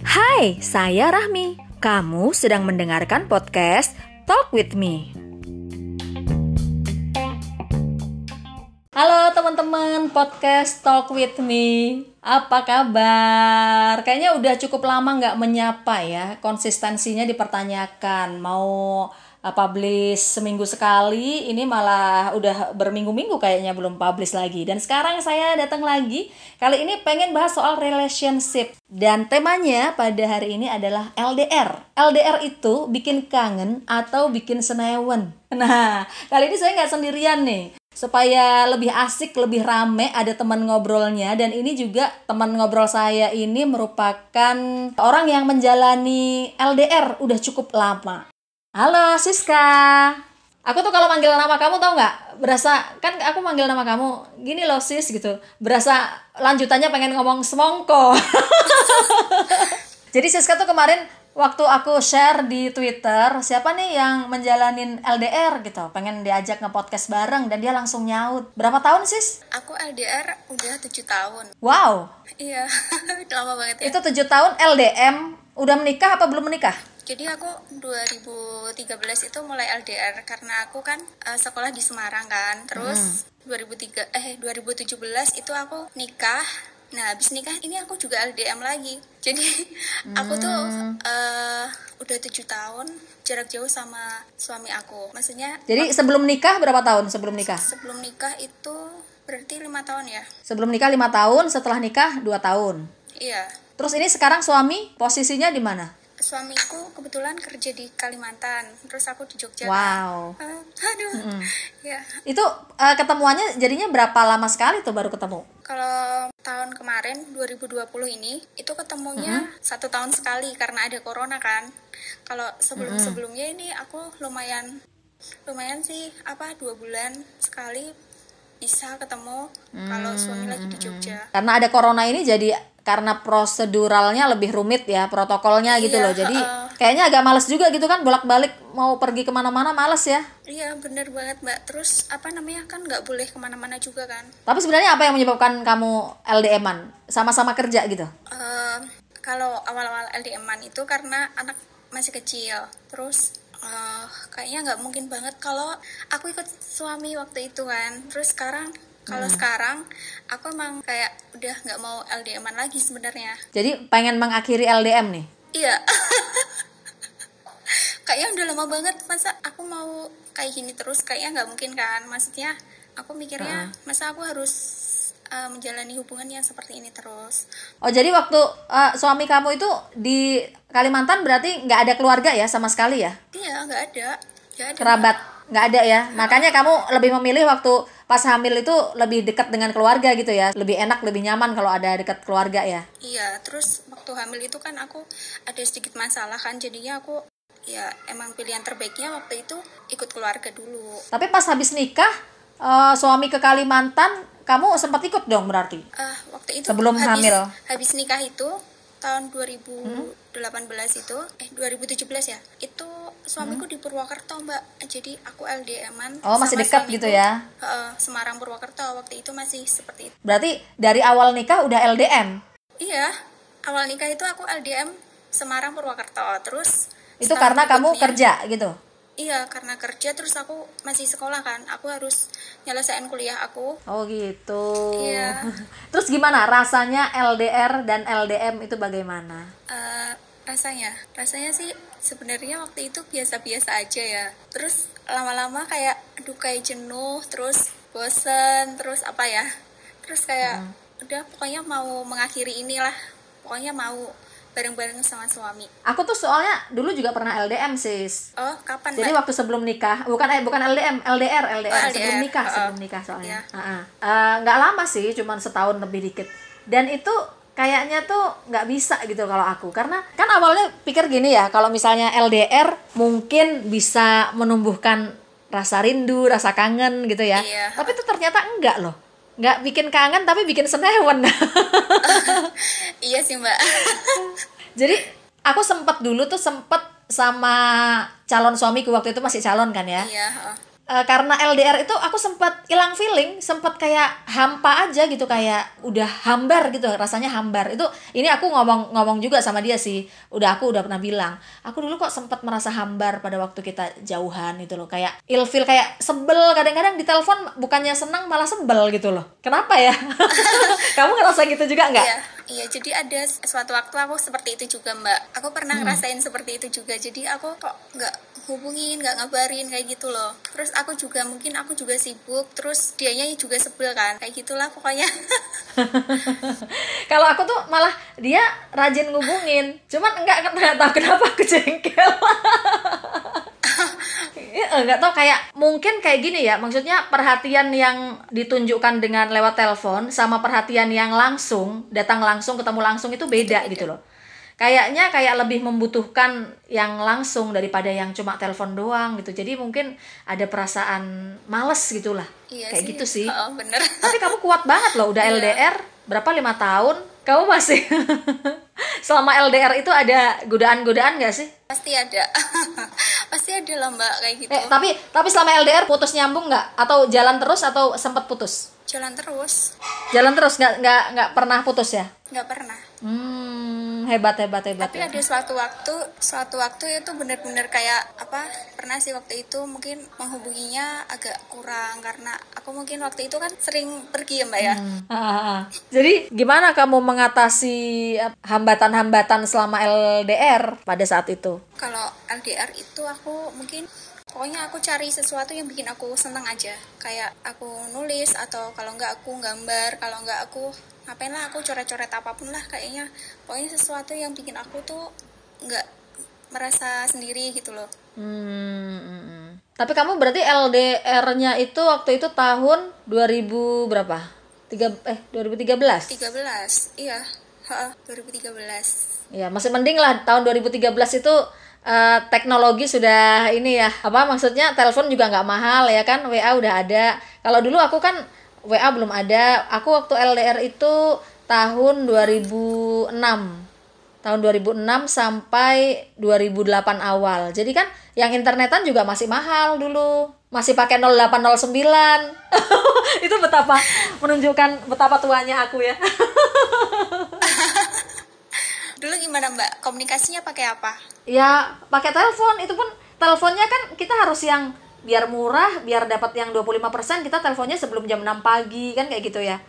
Hai, saya Rahmi. Kamu sedang mendengarkan podcast Talk with Me. Halo teman-teman podcast Talk with Me. Apa kabar? Kayaknya udah cukup lama nggak menyapa ya. Konsistensinya dipertanyakan. Mau publish seminggu sekali, ini malah udah berminggu-minggu kayaknya belum publish lagi. Dan sekarang saya datang lagi. Kali ini pengen bahas soal relationship. Dan temanya pada hari ini adalah LDR. LDR itu bikin kangen atau bikin senewen. Nah, kali ini saya nggak sendirian nih supaya lebih asik, lebih rame, ada teman ngobrolnya dan ini juga teman ngobrol saya ini merupakan orang yang menjalani LDR udah cukup lama. Halo Siska. Aku tuh kalau manggil nama kamu tau nggak? Berasa kan aku manggil nama kamu gini loh sis gitu. Berasa lanjutannya pengen ngomong semongko. Jadi Siska tuh kemarin waktu aku share di Twitter siapa nih yang menjalanin LDR gitu pengen diajak nge-podcast bareng dan dia langsung nyaut berapa tahun sis? Aku LDR udah tujuh tahun Wow Iya lama banget ya itu tujuh tahun LDM udah menikah apa belum menikah? Jadi aku 2013 itu mulai LDR karena aku kan uh, sekolah di Semarang kan terus hmm. 2003 eh 2017 itu aku nikah Nah, habis nikah ini aku juga LDM lagi. Jadi hmm. aku tuh uh, udah tujuh tahun jarak jauh sama suami aku. Maksudnya. Jadi sebelum nikah berapa tahun sebelum nikah? Sebelum nikah itu berarti lima tahun ya. Sebelum nikah lima tahun, setelah nikah dua tahun. Iya. Terus ini sekarang suami posisinya di mana? Suamiku kebetulan kerja di Kalimantan terus aku di Jogja wow. Kan? uh, aduh. Mm -hmm. ya. Itu uh, ketemuannya jadinya berapa lama sekali tuh baru ketemu? Kalau tahun kemarin 2020 ini itu ketemunya mm -hmm. satu tahun sekali karena ada corona kan. Kalau sebelum sebelumnya ini aku lumayan lumayan sih apa dua bulan sekali bisa ketemu kalau suami lagi di Jogja. Karena ada corona ini jadi karena proseduralnya lebih rumit ya protokolnya gitu iya, loh. Jadi uh, kayaknya agak males juga gitu kan bolak-balik mau pergi ke mana-mana males ya. Iya bener banget mbak. Terus apa namanya kan nggak boleh ke mana-mana juga kan. Tapi sebenarnya apa yang menyebabkan kamu LDM-an sama-sama kerja gitu? Uh, kalau awal-awal LDM-an itu karena anak masih kecil. Terus uh, kayaknya nggak mungkin banget kalau aku ikut suami waktu itu kan. Terus sekarang kalau hmm. sekarang aku emang kayak udah nggak mau LDM-an lagi sebenarnya. Jadi pengen mengakhiri LDM nih? Iya. kayaknya udah lama banget masa aku mau kayak gini terus kayaknya nggak mungkin kan. Maksudnya aku mikirnya uh. masa aku harus uh, menjalani hubungan yang seperti ini terus. Oh jadi waktu uh, suami kamu itu di Kalimantan berarti nggak ada keluarga ya sama sekali ya? Iya nggak ada. Ada. Kerabat nggak ada ya? Makanya kamu lebih memilih waktu pas hamil itu lebih dekat dengan keluarga gitu ya. Lebih enak lebih nyaman kalau ada dekat keluarga ya. Iya terus waktu hamil itu kan aku ada sedikit masalah kan jadinya aku ya emang pilihan terbaiknya waktu itu ikut keluarga dulu. Tapi pas habis nikah uh, suami ke Kalimantan kamu sempat ikut dong berarti? Uh, waktu itu sebelum habis, hamil. habis nikah itu tahun 2018 hmm? itu eh 2017 ya itu suamiku hmm? di Purwokerto mbak. Jadi aku LDM-an oh masih dekat gitu ya? Uh, Semarang Purwokerto waktu itu masih seperti itu. Berarti dari awal nikah udah LDM iya awal nikah itu aku LDM Semarang Purwokerto. Terus itu karena kamu kerja gitu Iya, karena kerja terus aku masih sekolah kan. Aku harus nyelesain kuliah aku. Oh, gitu. Iya. terus gimana rasanya LDR dan LDM itu bagaimana? Uh, rasanya, rasanya sih sebenarnya waktu itu biasa-biasa aja ya. Terus lama-lama kayak aduh kayak jenuh, terus bosen, terus apa ya? Terus kayak hmm. udah pokoknya mau mengakhiri inilah. Pokoknya mau bareng-bareng sama suami. Aku tuh soalnya dulu juga pernah LDM sis. Oh kapan? Jadi mbak? waktu sebelum nikah, bukan eh bukan LDM, LDR, LDR, oh, sebelum nikah, uh, sebelum nikah soalnya. Iya. Uh, uh, nggak lama sih, cuma setahun lebih dikit. Dan itu kayaknya tuh nggak bisa gitu kalau aku karena kan awalnya pikir gini ya kalau misalnya LDR mungkin bisa menumbuhkan rasa rindu rasa kangen gitu ya iya. tapi itu ternyata enggak loh nggak bikin kangen tapi bikin senewen iya sih mbak. Jadi aku sempet dulu tuh sempet sama calon suamiku waktu itu masih calon kan ya? Iya eh, karena LDR itu aku sempat hilang feeling, sempat kayak hampa aja gitu kayak udah hambar gitu, rasanya hambar. Itu ini aku ngomong ngomong juga sama dia sih. Udah aku udah pernah bilang, aku dulu kok sempat merasa hambar pada waktu kita jauhan gitu loh. Kayak ilfil kayak sebel kadang-kadang di telepon bukannya senang malah sebel gitu loh. Kenapa ya? Kamu ngerasa gitu juga nggak? Iya, iya. Jadi ada suatu waktu aku seperti itu juga Mbak. Aku pernah ngerasain seperti itu juga. Jadi aku kok nggak hubungin, nggak ngabarin kayak gitu loh. Terus aku juga mungkin aku juga sibuk. Terus dianya juga sebel kan. Kayak gitulah pokoknya. Kalau aku tuh malah dia rajin ngubungin, cuman enggak nggak tahu kenapa aku jengkel. Ya, nggak tahu kayak mungkin kayak gini ya maksudnya perhatian yang ditunjukkan dengan lewat telepon sama perhatian yang langsung datang langsung ketemu langsung itu beda gitu loh kayaknya kayak lebih membutuhkan yang langsung daripada yang cuma telepon doang gitu jadi mungkin ada perasaan males gitulah Iya kayak sih. gitu sih Oh, bener. tapi kamu kuat banget loh udah Iya. LDR berapa lima tahun kamu masih selama LDR itu ada godaan-godaan gak sih Pasti ada. Pasti ada lah Mbak kayak gitu. eh tapi tapi selama LDR putus nyambung nggak atau jalan terus atau sempat putus Jalan terus. jalan terus nggak nggak nggak pernah putus ya Nggak pernah. hmm hebat hebat hebat Tapi ya. ada suatu waktu, suatu waktu itu benar-benar kayak apa? Pernah sih waktu itu mungkin menghubunginya agak kurang karena aku mungkin waktu itu kan sering pergi ya Mbak ya. Ah, ah, ah. Jadi gimana kamu mengatasi hambatan-hambatan selama LDR pada saat itu? Kalau LDR itu aku mungkin pokoknya aku cari sesuatu yang bikin aku senang aja. Kayak aku nulis atau kalau enggak aku gambar, kalau enggak aku ngapain lah aku coret-coret apa pun lah kayaknya. Pokoknya sesuatu yang bikin aku tuh enggak merasa sendiri gitu loh. Hmm, hmm, hmm. Tapi kamu berarti LDR-nya itu waktu itu tahun 2000 berapa? Tiga eh 2013. 13 iya ha, 2013 Ya, masih mending lah tahun 2013 itu eh, teknologi sudah ini ya. Apa maksudnya telepon juga nggak mahal ya kan? WA udah ada. Kalau dulu aku kan WA belum ada. Aku waktu LDR itu tahun 2006. Tahun 2006 sampai 2008 awal. Jadi kan yang internetan juga masih mahal dulu. Masih pakai 0809. itu betapa menunjukkan betapa tuanya aku ya. dulu gimana mbak? Komunikasinya pakai apa? Ya pakai telepon. Itu pun teleponnya kan kita harus yang biar murah biar dapat yang 25% kita teleponnya sebelum jam 6 pagi kan kayak gitu ya.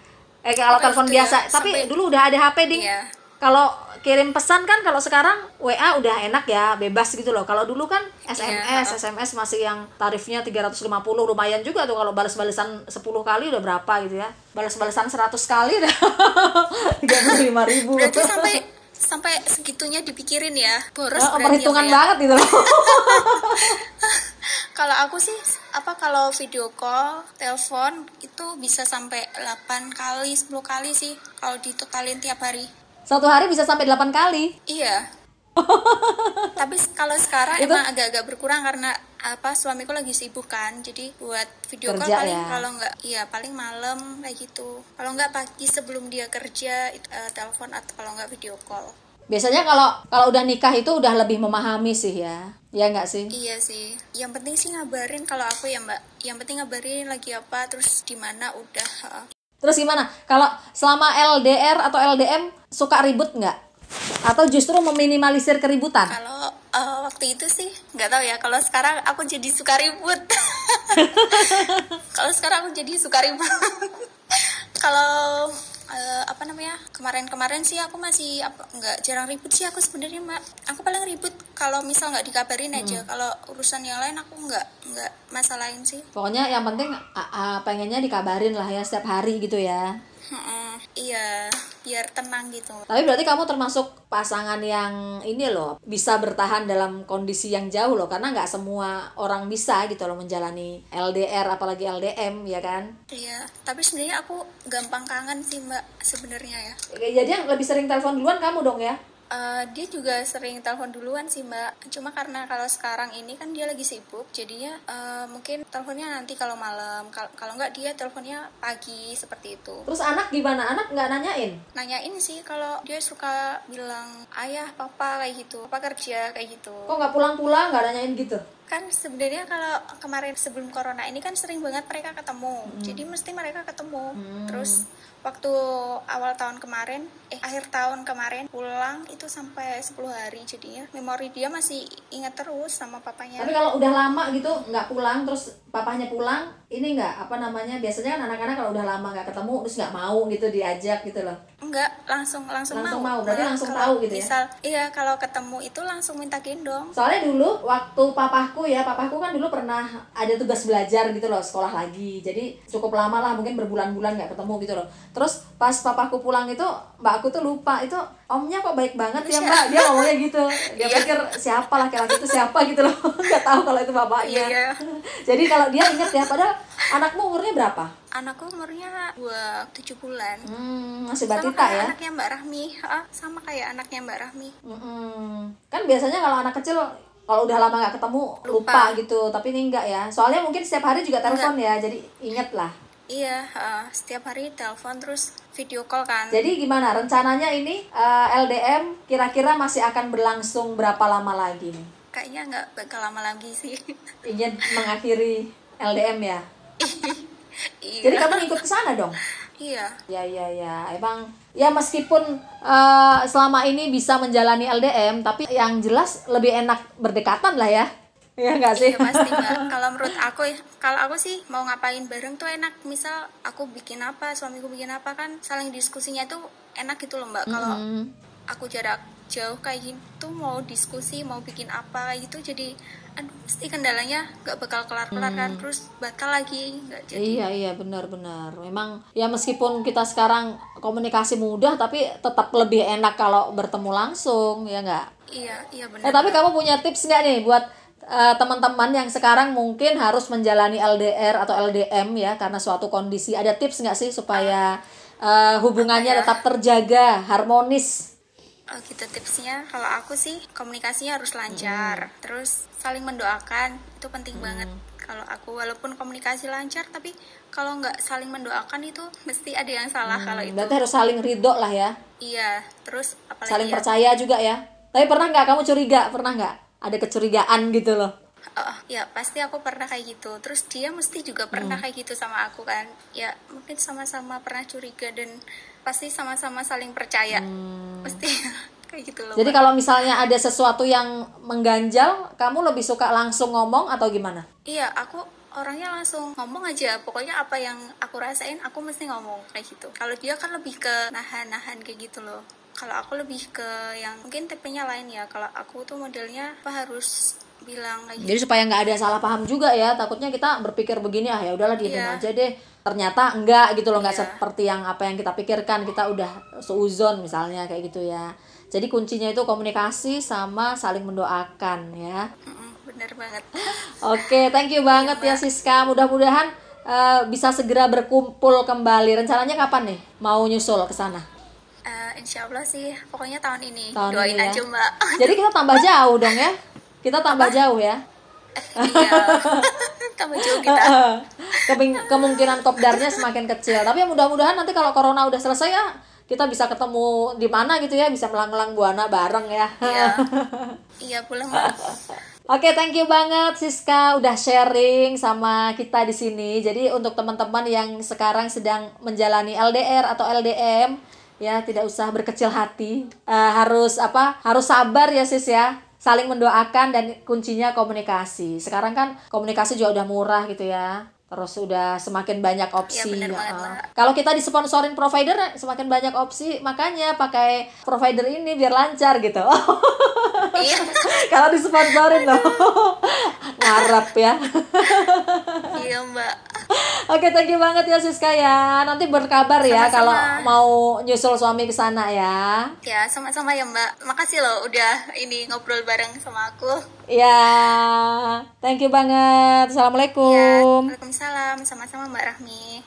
Eh kalau Oh, telepon gitu ya. biasa. Tapi Sampai- dulu udah ada HP ding. Iya. kalau kirim pesan kan kalau sekarang WA udah enak ya bebas gitu loh. Kalau dulu kan SMS Iya. SMS masih yang tarifnya 350 lumayan juga tuh kalau balas-balasan 10 kali udah berapa gitu ya. Balas-balasan 100 kali udah 35 ribu. Berarti sampai sampai segitunya dipikirin ya. Boros Oh, perhitungan ya? banget gitu loh kalau aku sih apa kalau video call telepon itu bisa sampai 8 kali 10 kali sih kalau ditotalin tiap hari. Satu hari bisa sampai 8 kali? Iya tapi kalau sekarang Itu- emang agak-agak berkurang karena apa suamiku lagi sibuk kan jadi buat video call Kerja paling ya. kalau nggak iya paling malam kayak gitu kalau nggak pagi sebelum dia kerja itu, eh, telepon atau kalau nggak video call biasanya kalau kalau udah nikah itu udah lebih memahami sih ya ya nggak sih Iya sih. Yang penting sih ngabarin kalau aku ya Mbak. Yang penting ngabarin lagi apa terus di mana udah. terus gimana kalau selama LDR atau LDM suka ribut nggak atau justru meminimalisir keributan? Kalau eh, waktu itu sih nggak tahu ya. Kalau sekarang aku jadi suka ribut. kalau sekarang aku jadi suka ribut. kalau eh, apa namanya kemarin-kemarin sih aku masih apa nggak jarang ribut sih aku sebenarnya mbak. Aku paling ribut kalau misal nggak dikabarin aja. Kalau urusan yang lain aku nggak nggak masalahin sih. Pokoknya yang penting a- a- pengennya dikabarin lah ya setiap hari gitu ya. Heeh, iya biar tenang gitu Tapi berarti kamu termasuk pasangan yang ini loh bisa bertahan dalam kondisi yang jauh loh karena nggak semua orang bisa gitu loh menjalani LDR apalagi LDM ya kan. Iya, tapi sebenarnya aku gampang kangen sih mbak sebenarnya ya. Jadi yang lebih sering telepon duluan kamu dong ya. Eh, dia juga sering telepon duluan sih mbak. Cuma karena kalau sekarang ini kan dia lagi sibuk, jadinya eh, mungkin teleponnya nanti kalau malam. Kal- Kalau nggak dia teleponnya pagi seperti itu. Terus anak gimana? Anak nggak nanyain? Nanyain sih kalau dia suka bilang ayah, papa kayak gitu, papa kerja kayak gitu. Kok nggak pulang-pulang nggak nanyain gitu? Kan sebenarnya kalau kemarin sebelum corona ini kan sering banget mereka ketemu. Hmm. Jadi mesti mereka ketemu. Terus waktu awal tahun kemarin, eh akhir tahun kemarin pulang itu sampai 10 hari jadinya memori dia masih ingat terus sama papanya. Tapi kalau udah lama gitu nggak pulang, terus papahnya pulang, ini nggak apa namanya? Biasanya kan anak-anak kalau udah lama nggak ketemu, terus nggak mau gitu diajak gitu loh. Enggak, langsung langsung, Langsung mau, berarti Malah langsung tahu gitu ya? Misal, iya kalau ketemu itu langsung minta gendong. Soalnya dulu waktu papahku ya, papahku kan dulu pernah ada tugas belajar gitu loh, sekolah lagi. Jadi cukup lama lah, mungkin berbulan-bulan nggak ketemu gitu loh. Terus pas papahku pulang itu, mbakku tuh lupa itu omnya kok baik banget ya mbak. Dia ngomongnya gitu. Dia Iya. pikir siapa laki-laki itu siapa gitu loh. Nggak tahu kalau itu bapaknya. Iya. Jadi kalau dia inget ya, padahal anakmu umurnya berapa? Anakku umurnya dua tujuh bulan. Hmm, masih sama batita kayak ya. anaknya Mbak Rahmi, Ah, sama kayak anaknya Mbak Rahmi. Mm-mm. Kan biasanya kalau anak kecil kalau udah lama nggak ketemu lupa. Lupa. gitu, tapi ini enggak ya. Soalnya mungkin setiap hari juga telepon ya, jadi inget lah. Iya, ah, setiap hari telepon terus video call kan. Jadi gimana rencananya ini eh, LDM kira-kira masih akan berlangsung berapa lama lagi nih? Kayaknya nggak bakal lama lagi sih. Ingin mengakhiri LDM ya. iya. Jadi kamu ikut ke sana dong. Iya. Ya ya ya, emang ya meskipun eh, selama ini bisa menjalani LDM, tapi yang jelas lebih enak berdekatan lah ya. Iya nggak sih? Iya pasti mbak. Kalau menurut aku, ya, kalau aku sih mau ngapain bareng tuh enak. Misal aku bikin apa, suamiku bikin apa kan, saling diskusinya tuh enak gitu loh mbak. Kalau Hmm. aku jarak jauh kayak gitu mau diskusi mau bikin apa kayak gitu jadi aduh pasti kendalanya nggak bakal kelar kelar kan terus batal lagi nggak jadi Iya iya benar-benar. Memang ya meskipun kita sekarang komunikasi mudah, tapi tetap lebih enak kalau bertemu langsung ya nggak. iya iya Eh benar tapi kamu punya tips nggak nih buat eh, teman-teman yang sekarang mungkin harus menjalani LDR atau LDM ya karena suatu kondisi. Ada tips nggak sih supaya eh, hubungannya ya? tetap terjaga harmonis? Oh gitu tipsnya kalau aku sih komunikasinya harus lancar terus saling mendoakan itu penting banget kalau aku walaupun komunikasi lancar tapi kalau nggak saling mendoakan itu mesti ada yang salah kalau itu Berarti harus saling ridho lah ya, iya terus apalagi saling ya, percaya juga ya. Tapi pernah nggak kamu curiga? Pernah nggak ada kecurigaan gitu loh? Oh, ya pasti aku pernah kayak gitu. Terus dia mesti juga pernah Hmm. kayak gitu sama aku kan. Ya mungkin sama-sama pernah curiga dan pasti sama-sama saling percaya. Pasti kayak gitu loh. Hmm. Jadi kalau misalnya ada sesuatu yang mengganjal, kamu lebih suka langsung ngomong atau gimana? Iya, aku orangnya langsung ngomong aja. Pokoknya apa yang aku rasain aku mesti ngomong kayak gitu. Kalau dia kan lebih ke nahan-nahan kayak gitu loh. Kalau aku lebih ke yang mungkin tipenya lain ya. Kalau aku tuh modelnya apa harus bilang kayak gitu. Jadi supaya nggak ada salah paham juga ya, takutnya kita berpikir begini ah ya udahlah diemin Iya. aja deh. Ternyata enggak gitu loh, nggak Iya. seperti yang apa yang kita pikirkan. Kita udah seuzon misalnya kayak gitu ya. Jadi kuncinya itu komunikasi sama saling mendoakan ya. Bener banget. Oke, thank you banget ya Siska. Mudah-mudahan eh, bisa segera berkumpul kembali. Rencananya kapan nih mau nyusul ke sana? Eh, insya Allah sih, pokoknya tahun ini. Tahun Doain ini ya. aja mbak. Jadi kita tambah jauh dong ya. Kita tambah jauh ya. iya. Tambah jauh kita. Kemungkinan kopdarnya semakin kecil. Tapi ya mudah-mudahan nanti kalau corona udah selesai ya kita bisa ketemu di mana gitu ya, bisa melang-melang buana bareng ya. Iya. Iya, mbak. Oke, thank you banget Siska udah sharing sama kita di sini. Jadi untuk teman-teman yang sekarang sedang menjalani LDR atau LDM, ya tidak usah berkecil hati. Eh, harus apa? Harus sabar ya Sis ya. Saling mendoakan dan kuncinya komunikasi. Sekarang kan komunikasi juga udah murah gitu ya. Terus udah semakin banyak opsi. Iya, banget, ya. Mbak. Kalau kita disponsorin provider semakin banyak opsi, makanya pakai provider ini biar lancar gitu. Iya. Kalau disponsorin loh. Ngarep ya. Iya mbak. Oke, thank you banget ya Siska ya. Nanti berkabar ya Sama-sama. kalau mau nyusul suami ke sana ya. Ya, sama-sama ya mbak. Makasih loh udah ini ngobrol bareng sama aku. Ya, thank you banget. Ya, Assalamualaikum. Waalaikumsalam. Sama-sama mbak Rahmi.